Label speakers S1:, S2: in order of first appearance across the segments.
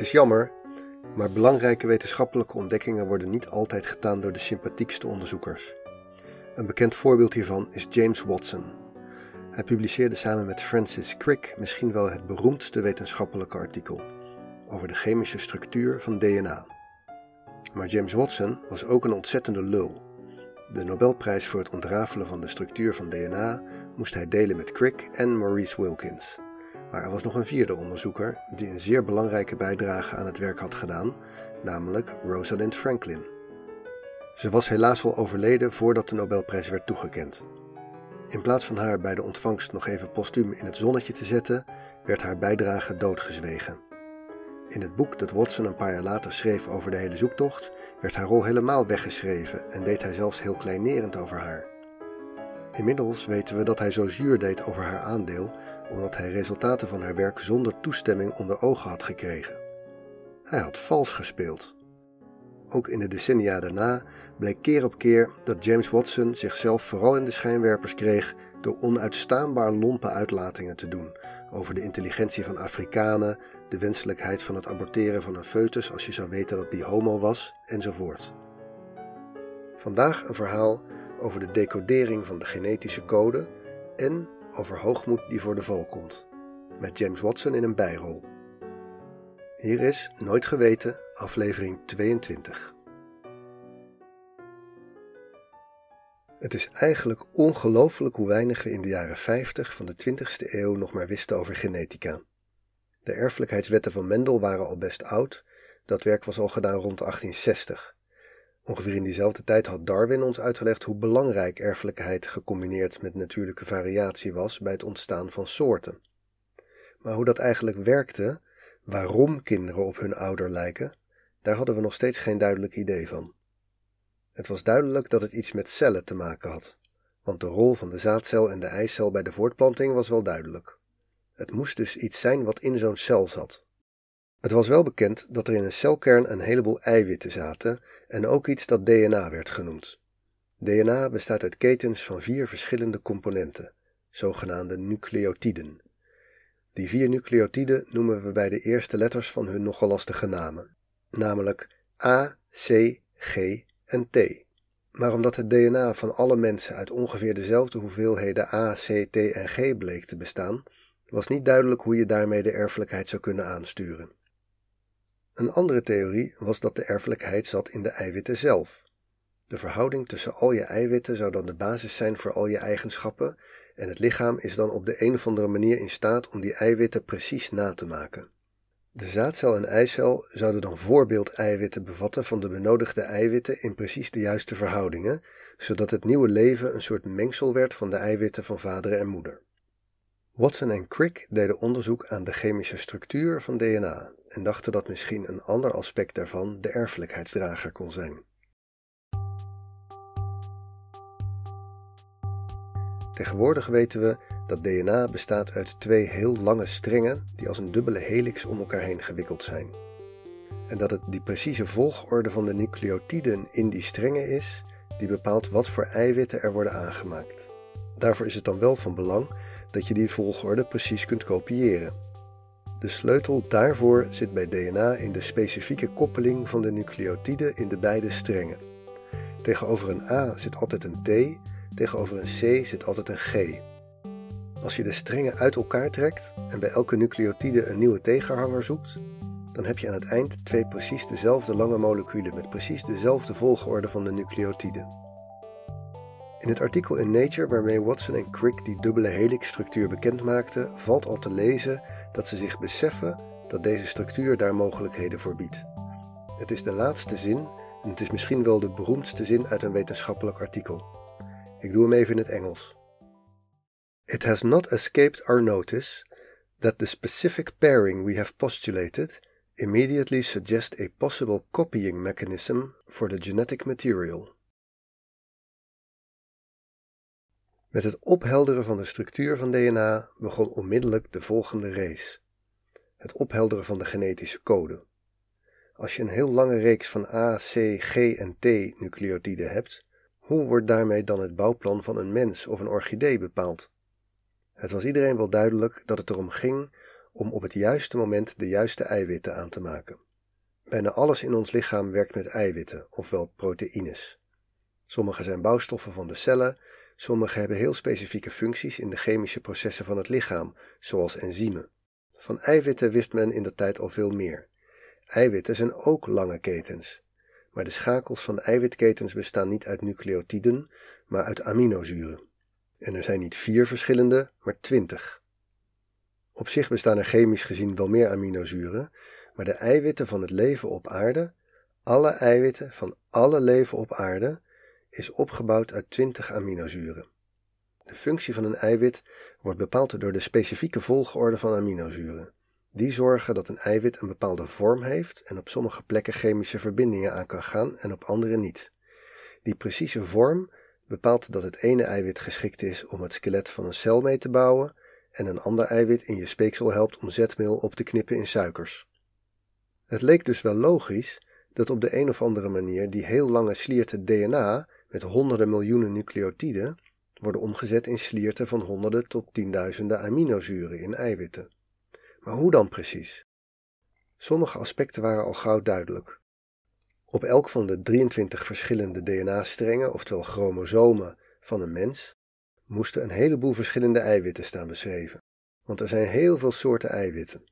S1: Het is jammer, maar belangrijke wetenschappelijke ontdekkingen worden niet altijd gedaan door de sympathiekste onderzoekers. Een bekend voorbeeld hiervan is James Watson. Hij publiceerde samen met Francis Crick misschien wel het beroemdste wetenschappelijke artikel over de chemische structuur van DNA. Maar James Watson was ook een ontzettende lul. De Nobelprijs voor het ontrafelen van de structuur van DNA moest hij delen met Crick en Maurice Wilkins. Maar er was nog een vierde onderzoeker die een zeer belangrijke bijdrage aan het werk had gedaan, namelijk Rosalind Franklin. Ze was helaas al overleden voordat de Nobelprijs werd toegekend. In plaats van haar bij de ontvangst nog even postuum in het zonnetje te zetten, werd haar bijdrage doodgezwegen. In het boek dat Watson een paar jaar later schreef over de hele zoektocht, werd haar rol helemaal weggeschreven en deed hij zelfs heel kleinerend over haar. Inmiddels weten we dat hij zo zuur deed over haar aandeel, omdat hij resultaten van haar werk zonder toestemming onder ogen had gekregen. Hij had vals gespeeld. Ook in de decennia daarna bleek keer op keer dat James Watson zichzelf vooral in de schijnwerpers kreeg door onuitstaanbaar lompe uitlatingen te doen over de intelligentie van Afrikanen, de wenselijkheid van het aborteren van een foetus als je zou weten dat die homo was, enzovoort. Vandaag een verhaal over de decodering van de genetische code en over hoogmoed die voor de val komt, met James Watson in een bijrol. Hier is Nooit Geweten, aflevering 22. Het is eigenlijk ongelooflijk hoe weinig we in de jaren 50 van de 20ste eeuw nog maar wisten over genetica. De erfelijkheidswetten van Mendel waren al best oud, dat werk was al gedaan rond 1860. Ongeveer in diezelfde tijd had Darwin ons uitgelegd hoe belangrijk erfelijkheid gecombineerd met natuurlijke variatie was bij het ontstaan van soorten. Maar hoe dat eigenlijk werkte, waarom kinderen op hun ouder lijken, daar hadden we nog steeds geen duidelijk idee van. Het was duidelijk dat het iets met cellen te maken had, want de rol van de zaadcel en de eicel bij de voortplanting was wel duidelijk. Het moest dus iets zijn wat in zo'n cel zat. Het was wel bekend dat er in een celkern een heleboel eiwitten zaten en ook iets dat DNA werd genoemd. DNA bestaat uit ketens van vier verschillende componenten, zogenaamde nucleotiden. Die vier nucleotiden noemen we bij de eerste letters van hun nogal lastige namen, namelijk A, C, G en T. Maar omdat het DNA van alle mensen uit ongeveer dezelfde hoeveelheden A, C, T en G bleek te bestaan, was niet duidelijk hoe je daarmee de erfelijkheid zou kunnen aansturen. Een andere theorie was dat de erfelijkheid zat in de eiwitten zelf. De verhouding tussen al je eiwitten zou dan de basis zijn voor al je eigenschappen en het lichaam is dan op de een of andere manier in staat om die eiwitten precies na te maken. De zaadcel en eicel zouden dan voorbeeld-eiwitten bevatten van de benodigde eiwitten in precies de juiste verhoudingen, zodat het nieuwe leven een soort mengsel werd van de eiwitten van vader en moeder. Watson en Crick deden onderzoek aan de chemische structuur van DNA en dachten dat misschien een ander aspect daarvan de erfelijkheidsdrager kon zijn. Tegenwoordig weten we dat DNA bestaat uit twee heel lange strengen die als een dubbele helix om elkaar heen gewikkeld zijn. En dat het die precieze volgorde van de nucleotiden in die strengen is die bepaalt wat voor eiwitten er worden aangemaakt. Daarvoor is het dan wel van belang dat je die volgorde precies kunt kopiëren. De sleutel daarvoor zit bij DNA in de specifieke koppeling van de nucleotiden in de beide strengen. Tegenover een A zit altijd een T, tegenover een C zit altijd een G. Als je de strengen uit elkaar trekt en bij elke nucleotide een nieuwe tegenhanger zoekt, dan heb je aan het eind twee precies dezelfde lange moleculen met precies dezelfde volgorde van de nucleotiden. In het artikel in Nature waarmee Watson en Crick die dubbele helixstructuur bekend maakten, valt al te lezen dat ze zich beseffen dat deze structuur daar mogelijkheden voor biedt. Het is de laatste zin en het is misschien wel de beroemdste zin uit een wetenschappelijk artikel. Ik doe hem even in het Engels. It has not escaped our notice that the specific pairing we have postulated immediately suggests a possible copying mechanism for the genetic material. Met het ophelderen van de structuur van DNA begon onmiddellijk de volgende race: het ophelderen van de genetische code. Als je een heel lange reeks van A, C, G en T nucleotiden hebt, hoe wordt daarmee dan het bouwplan van een mens of een orchidee bepaald? Het was iedereen wel duidelijk dat het erom ging om op het juiste moment de juiste eiwitten aan te maken. Bijna alles in ons lichaam werkt met eiwitten, ofwel proteïnes. Sommige zijn bouwstoffen van de cellen, sommige hebben heel specifieke functies in de chemische processen van het lichaam, zoals enzymen. Van eiwitten wist men in de tijd al veel meer. Eiwitten zijn ook lange ketens. Maar de schakels van eiwitketens bestaan niet uit nucleotiden, maar uit aminozuren. En er zijn niet vier verschillende, maar twintig. Op zich bestaan er chemisch gezien wel meer aminozuren, maar de eiwitten van het leven op aarde, alle eiwitten van alle leven op aarde, is opgebouwd uit 20 aminozuren. De functie van een eiwit wordt bepaald door de specifieke volgorde van aminozuren. Die zorgen dat een eiwit een bepaalde vorm heeft en op sommige plekken chemische verbindingen aan kan gaan en op andere niet. Die precieze vorm bepaalt dat het ene eiwit geschikt is om het skelet van een cel mee te bouwen en een ander eiwit in je speeksel helpt om zetmeel op te knippen in suikers. Het leek dus wel logisch dat op de een of andere manier die heel lange slierten DNA met honderden miljoenen nucleotiden worden omgezet in slierten van honderden tot tienduizenden aminozuren in eiwitten. Maar hoe dan precies? Sommige aspecten waren al gauw duidelijk. Op elk van de 23 verschillende DNA-strengen, oftewel chromosomen, van een mens, moesten een heleboel verschillende eiwitten staan beschreven, want er zijn heel veel soorten eiwitten.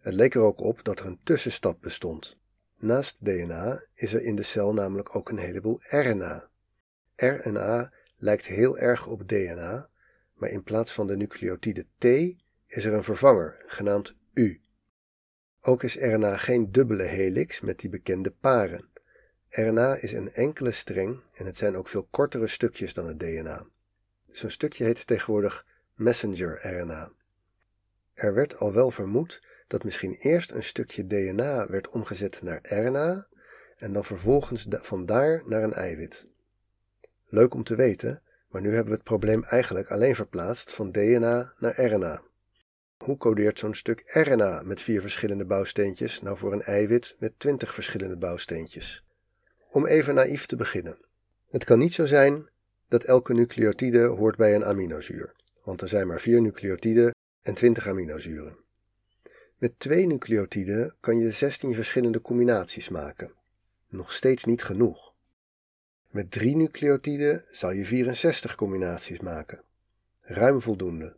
S1: Het leek er ook op dat er een tussenstap bestond. Naast DNA is er in de cel namelijk ook een heleboel RNA. RNA lijkt heel erg op DNA, maar in plaats van de nucleotide T is er een vervanger, genaamd U. Ook is RNA geen dubbele helix met die bekende paren. RNA is een enkele streng en het zijn ook veel kortere stukjes dan het DNA. Zo'n stukje heet tegenwoordig messenger RNA. Er werd al wel vermoed dat misschien eerst een stukje DNA werd omgezet naar RNA en dan vervolgens vandaar naar een eiwit. Leuk om te weten, maar nu hebben we het probleem eigenlijk alleen verplaatst van DNA naar RNA. Hoe codeert zo'n stuk RNA met vier verschillende bouwsteentjes nou voor een eiwit met twintig verschillende bouwsteentjes? Om even naïef te beginnen. Het kan niet zo zijn dat elke nucleotide hoort bij een aminozuur, want er zijn maar vier nucleotiden en twintig aminozuren. Met twee nucleotiden kan je 16 verschillende combinaties maken. Nog steeds niet genoeg. Met drie nucleotiden zou je 64 combinaties maken. Ruim voldoende.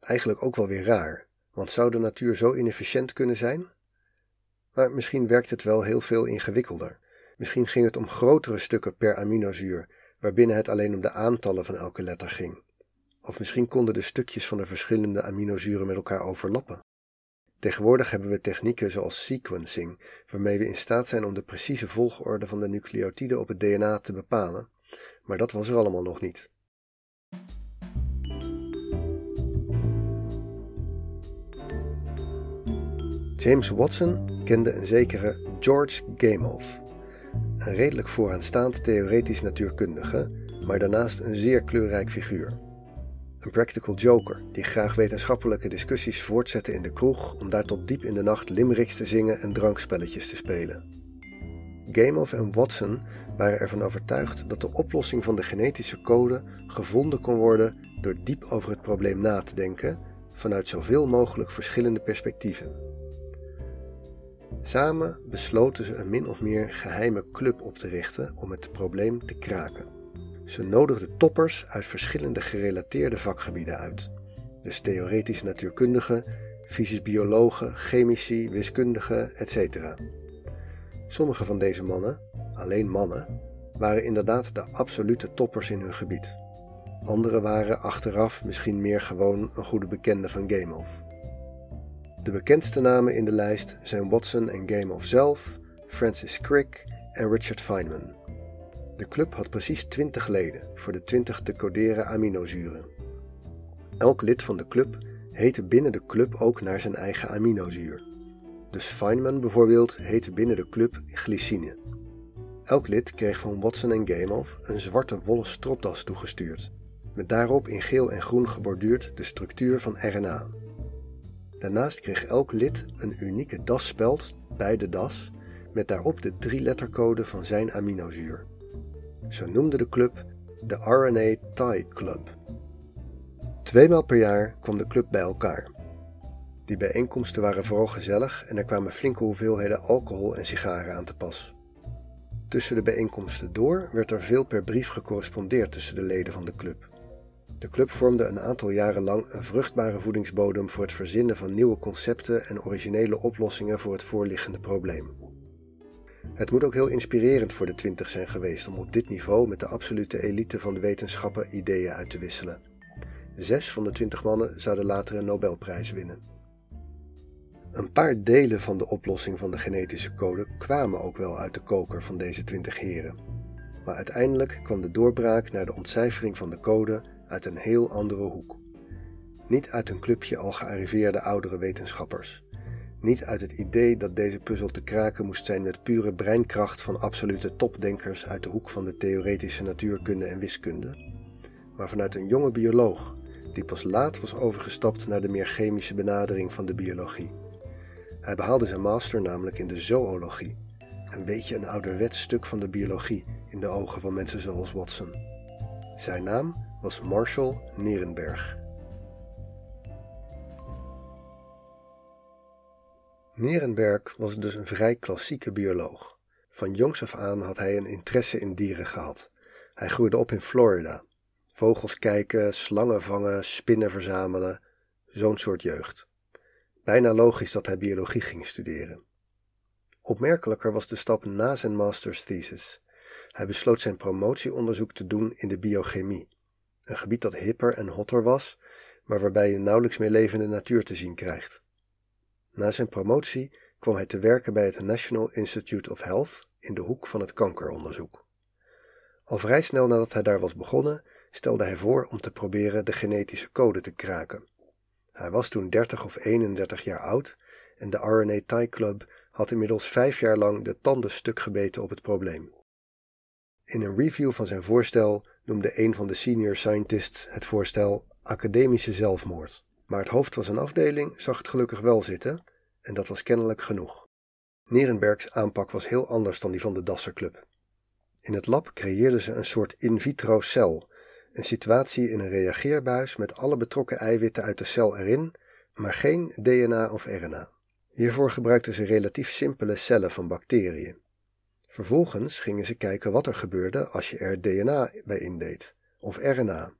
S1: Eigenlijk ook wel weer raar, want zou de natuur zo inefficiënt kunnen zijn? Maar misschien werkt het wel heel veel ingewikkelder. Misschien ging het om grotere stukken per aminozuur, waarbinnen het alleen om de aantallen van elke letter ging. Of misschien konden de stukjes van de verschillende aminozuren met elkaar overlappen. Tegenwoordig hebben we technieken zoals sequencing, waarmee we in staat zijn om de precieze volgorde van de nucleotiden op het DNA te bepalen, maar dat was er allemaal nog niet. James Watson kende een zekere George Gamow, een redelijk vooraanstaand theoretisch natuurkundige, maar daarnaast een zeer kleurrijk figuur. Een practical joker die graag wetenschappelijke discussies voortzette in de kroeg om daar tot diep in de nacht limericks te zingen en drankspelletjes te spelen. Gameoff en Watson waren ervan overtuigd dat de oplossing van de genetische code gevonden kon worden door diep over het probleem na te denken vanuit zoveel mogelijk verschillende perspectieven. Samen besloten ze een min of meer geheime club op te richten om het probleem te kraken. Ze nodigden toppers uit verschillende gerelateerde vakgebieden uit. Dus theoretisch natuurkundigen, fysisch biologen, chemici, wiskundigen, etc. Sommige van deze mannen, alleen mannen, waren inderdaad de absolute toppers in hun gebied. Andere waren achteraf misschien meer gewoon een goede bekende van Gameoff. De bekendste namen in de lijst zijn Watson en Gameoff zelf, Francis Crick en Richard Feynman. De club had precies 20 leden voor de 20 te coderen aminozuren. Elk lid van de club heette binnen de club ook naar zijn eigen aminozuur. Dus Feynman bijvoorbeeld heette binnen de club glycine. Elk lid kreeg van Watson en Gamow een zwarte wollen stropdas toegestuurd, met daarop in geel en groen geborduurd de structuur van RNA. Daarnaast kreeg elk lid een unieke dasspeld bij de das met daarop de drie lettercode van zijn aminozuur. Zo noemde de club de RNA Tie Club. Tweemaal per jaar kwam de club bij elkaar. Die bijeenkomsten waren vooral gezellig en er kwamen flinke hoeveelheden alcohol en sigaren aan te pas. Tussen de bijeenkomsten door werd er veel per brief gecorrespondeerd tussen de leden van de club. De club vormde een aantal jaren lang een vruchtbare voedingsbodem voor het verzinnen van nieuwe concepten en originele oplossingen voor het voorliggende probleem. Het moet ook heel inspirerend voor de twintig zijn geweest om op dit niveau met de absolute elite van de wetenschappen ideeën uit te wisselen. Zes van de twintig mannen zouden later een Nobelprijs winnen. Een paar delen van de oplossing van de genetische code kwamen ook wel uit de koker van deze twintig heren. Maar uiteindelijk kwam de doorbraak naar de ontcijfering van de code uit een heel andere hoek. Niet uit een clubje al gearriveerde oudere wetenschappers. Niet uit het idee dat deze puzzel te kraken moest zijn met pure breinkracht van absolute topdenkers uit de hoek van de theoretische natuurkunde en wiskunde, maar vanuit een jonge bioloog die pas laat was overgestapt naar de meer chemische benadering van de biologie. Hij behaalde zijn master namelijk in de zoologie, een beetje een ouderwets stuk van de biologie in de ogen van mensen zoals Watson. Zijn naam was Marshall Nierenberg. Nierenberg was dus een vrij klassieke bioloog. Van jongs af aan had hij een interesse in dieren gehad. Hij groeide op in Florida. Vogels kijken, slangen vangen, spinnen verzamelen, zo'n soort jeugd. Bijna logisch dat hij biologie ging studeren. Opmerkelijker was de stap na zijn master's thesis. Hij besloot zijn promotieonderzoek te doen in de biochemie, een gebied dat hipper en hotter was, maar waarbij je nauwelijks meer levende natuur te zien krijgt. Na zijn promotie kwam hij te werken bij het National Institute of Health in de hoek van het kankeronderzoek. Al vrij snel nadat hij daar was begonnen, stelde hij voor om te proberen de genetische code te kraken. Hij was toen 30 of 31 jaar oud en de RNA Tie Club had inmiddels vijf jaar lang de tanden stuk gebeten op het probleem. In een review van zijn voorstel noemde een van de senior scientists het voorstel academische zelfmoord. Maar het hoofd van zijn afdeling zag het gelukkig wel zitten en dat was kennelijk genoeg. Nierenbergs aanpak was heel anders dan die van de Dasserclub. In het lab creëerden ze een soort in vitro cel, een situatie in een reageerbuis met alle betrokken eiwitten uit de cel erin, maar geen DNA of RNA. Hiervoor gebruikten ze relatief simpele cellen van bacteriën. Vervolgens gingen ze kijken wat er gebeurde als je er DNA bij indeed, of RNA.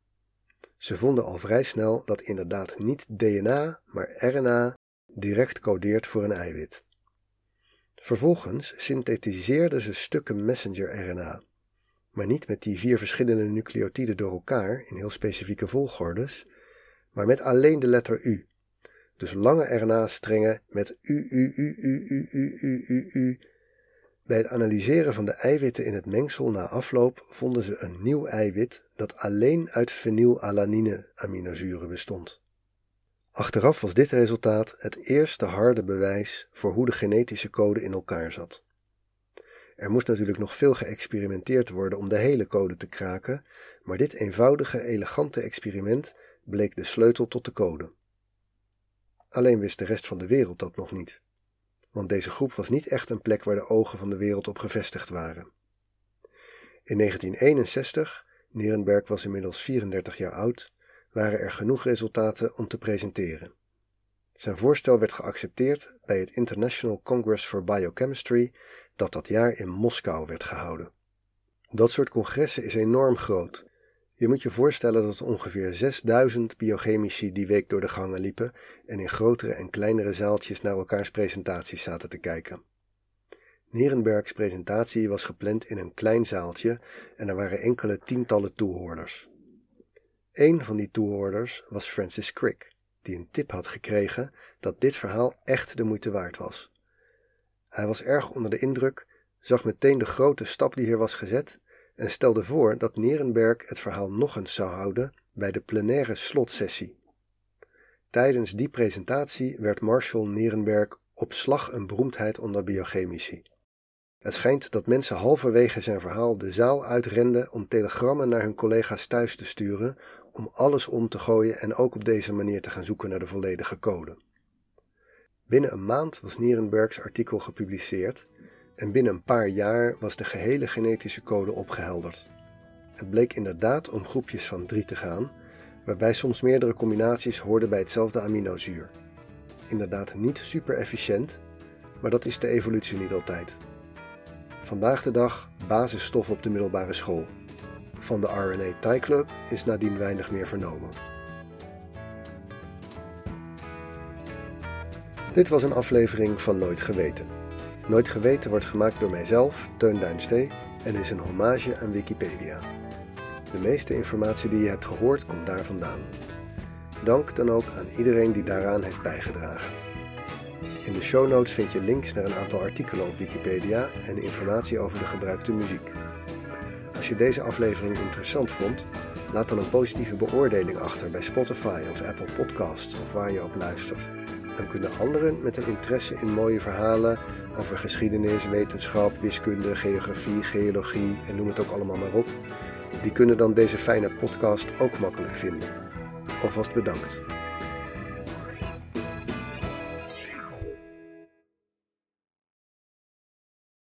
S1: Ze vonden al vrij snel dat inderdaad niet DNA, maar RNA direct codeert voor een eiwit. Vervolgens synthetiseerden ze stukken messenger-RNA, maar niet met die vier verschillende nucleotiden door elkaar in heel specifieke volgordes, maar met alleen de letter U. Dus lange RNA-strengen met U, U, U, U, U, U, U, U, U. Bij het analyseren van de eiwitten in het mengsel na afloop vonden ze een nieuw eiwit dat alleen uit fenylalanine-aminozuren bestond. Achteraf was dit resultaat het eerste harde bewijs voor hoe de genetische code in elkaar zat. Er moest natuurlijk nog veel geëxperimenteerd worden om de hele code te kraken, maar dit eenvoudige, elegante experiment bleek de sleutel tot de code. Alleen wist de rest van de wereld dat nog niet, want deze groep was niet echt een plek waar de ogen van de wereld op gevestigd waren. In 1961, Nierenberg was inmiddels 34 jaar oud, waren er genoeg resultaten om te presenteren. Zijn voorstel werd geaccepteerd bij het International Congress for Biochemistry, dat dat jaar in Moskou werd gehouden. Dat soort congressen is enorm groot. Je moet je voorstellen dat ongeveer 6000 biochemici die week door de gangen liepen en in grotere en kleinere zaaltjes naar elkaars presentaties zaten te kijken. Nierenbergs presentatie was gepland in een klein zaaltje en er waren enkele tientallen toehoorders. Een van die toehoorders was Francis Crick, die een tip had gekregen dat dit verhaal echt de moeite waard was. Hij was erg onder de indruk, zag meteen de grote stap die hier was gezet en stelde voor dat Nierenberg het verhaal nog eens zou houden bij de plenaire slotsessie. Tijdens die presentatie werd Marshall Nierenberg op slag een beroemdheid onder biochemici. Het schijnt dat mensen halverwege zijn verhaal de zaal uitrenden om telegrammen naar hun collega's thuis te sturen om alles om te gooien en ook op deze manier te gaan zoeken naar de volledige code. Binnen een maand was Nierenbergs artikel gepubliceerd en binnen een paar jaar was de gehele genetische code opgehelderd. Het bleek inderdaad om groepjes van drie te gaan, waarbij soms meerdere combinaties hoorden bij hetzelfde aminozuur. inderdaad niet super efficiënt, maar dat is de evolutie niet altijd. Vandaag de dag basisstof op de middelbare school. Van de RNA Thai Club is nadien weinig meer vernomen. Dit was een aflevering van Nooit Geweten. Nooit Geweten wordt gemaakt door mijzelf, Teun Duinstee, en is een hommage aan Wikipedia. De meeste informatie die je hebt gehoord komt daar vandaan. Dank dan ook aan iedereen die daaraan heeft bijgedragen. In de show notes vind je links naar een aantal artikelen op Wikipedia en informatie over de gebruikte muziek. Als je deze aflevering interessant vond, laat dan een positieve beoordeling achter bij Spotify of Apple Podcasts of waar je ook luistert. Dan kunnen anderen met een interesse in mooie verhalen over geschiedenis, wetenschap, wiskunde, geografie, geologie en noem het ook allemaal maar op, die kunnen dan deze fijne podcast ook makkelijk vinden. Alvast bedankt.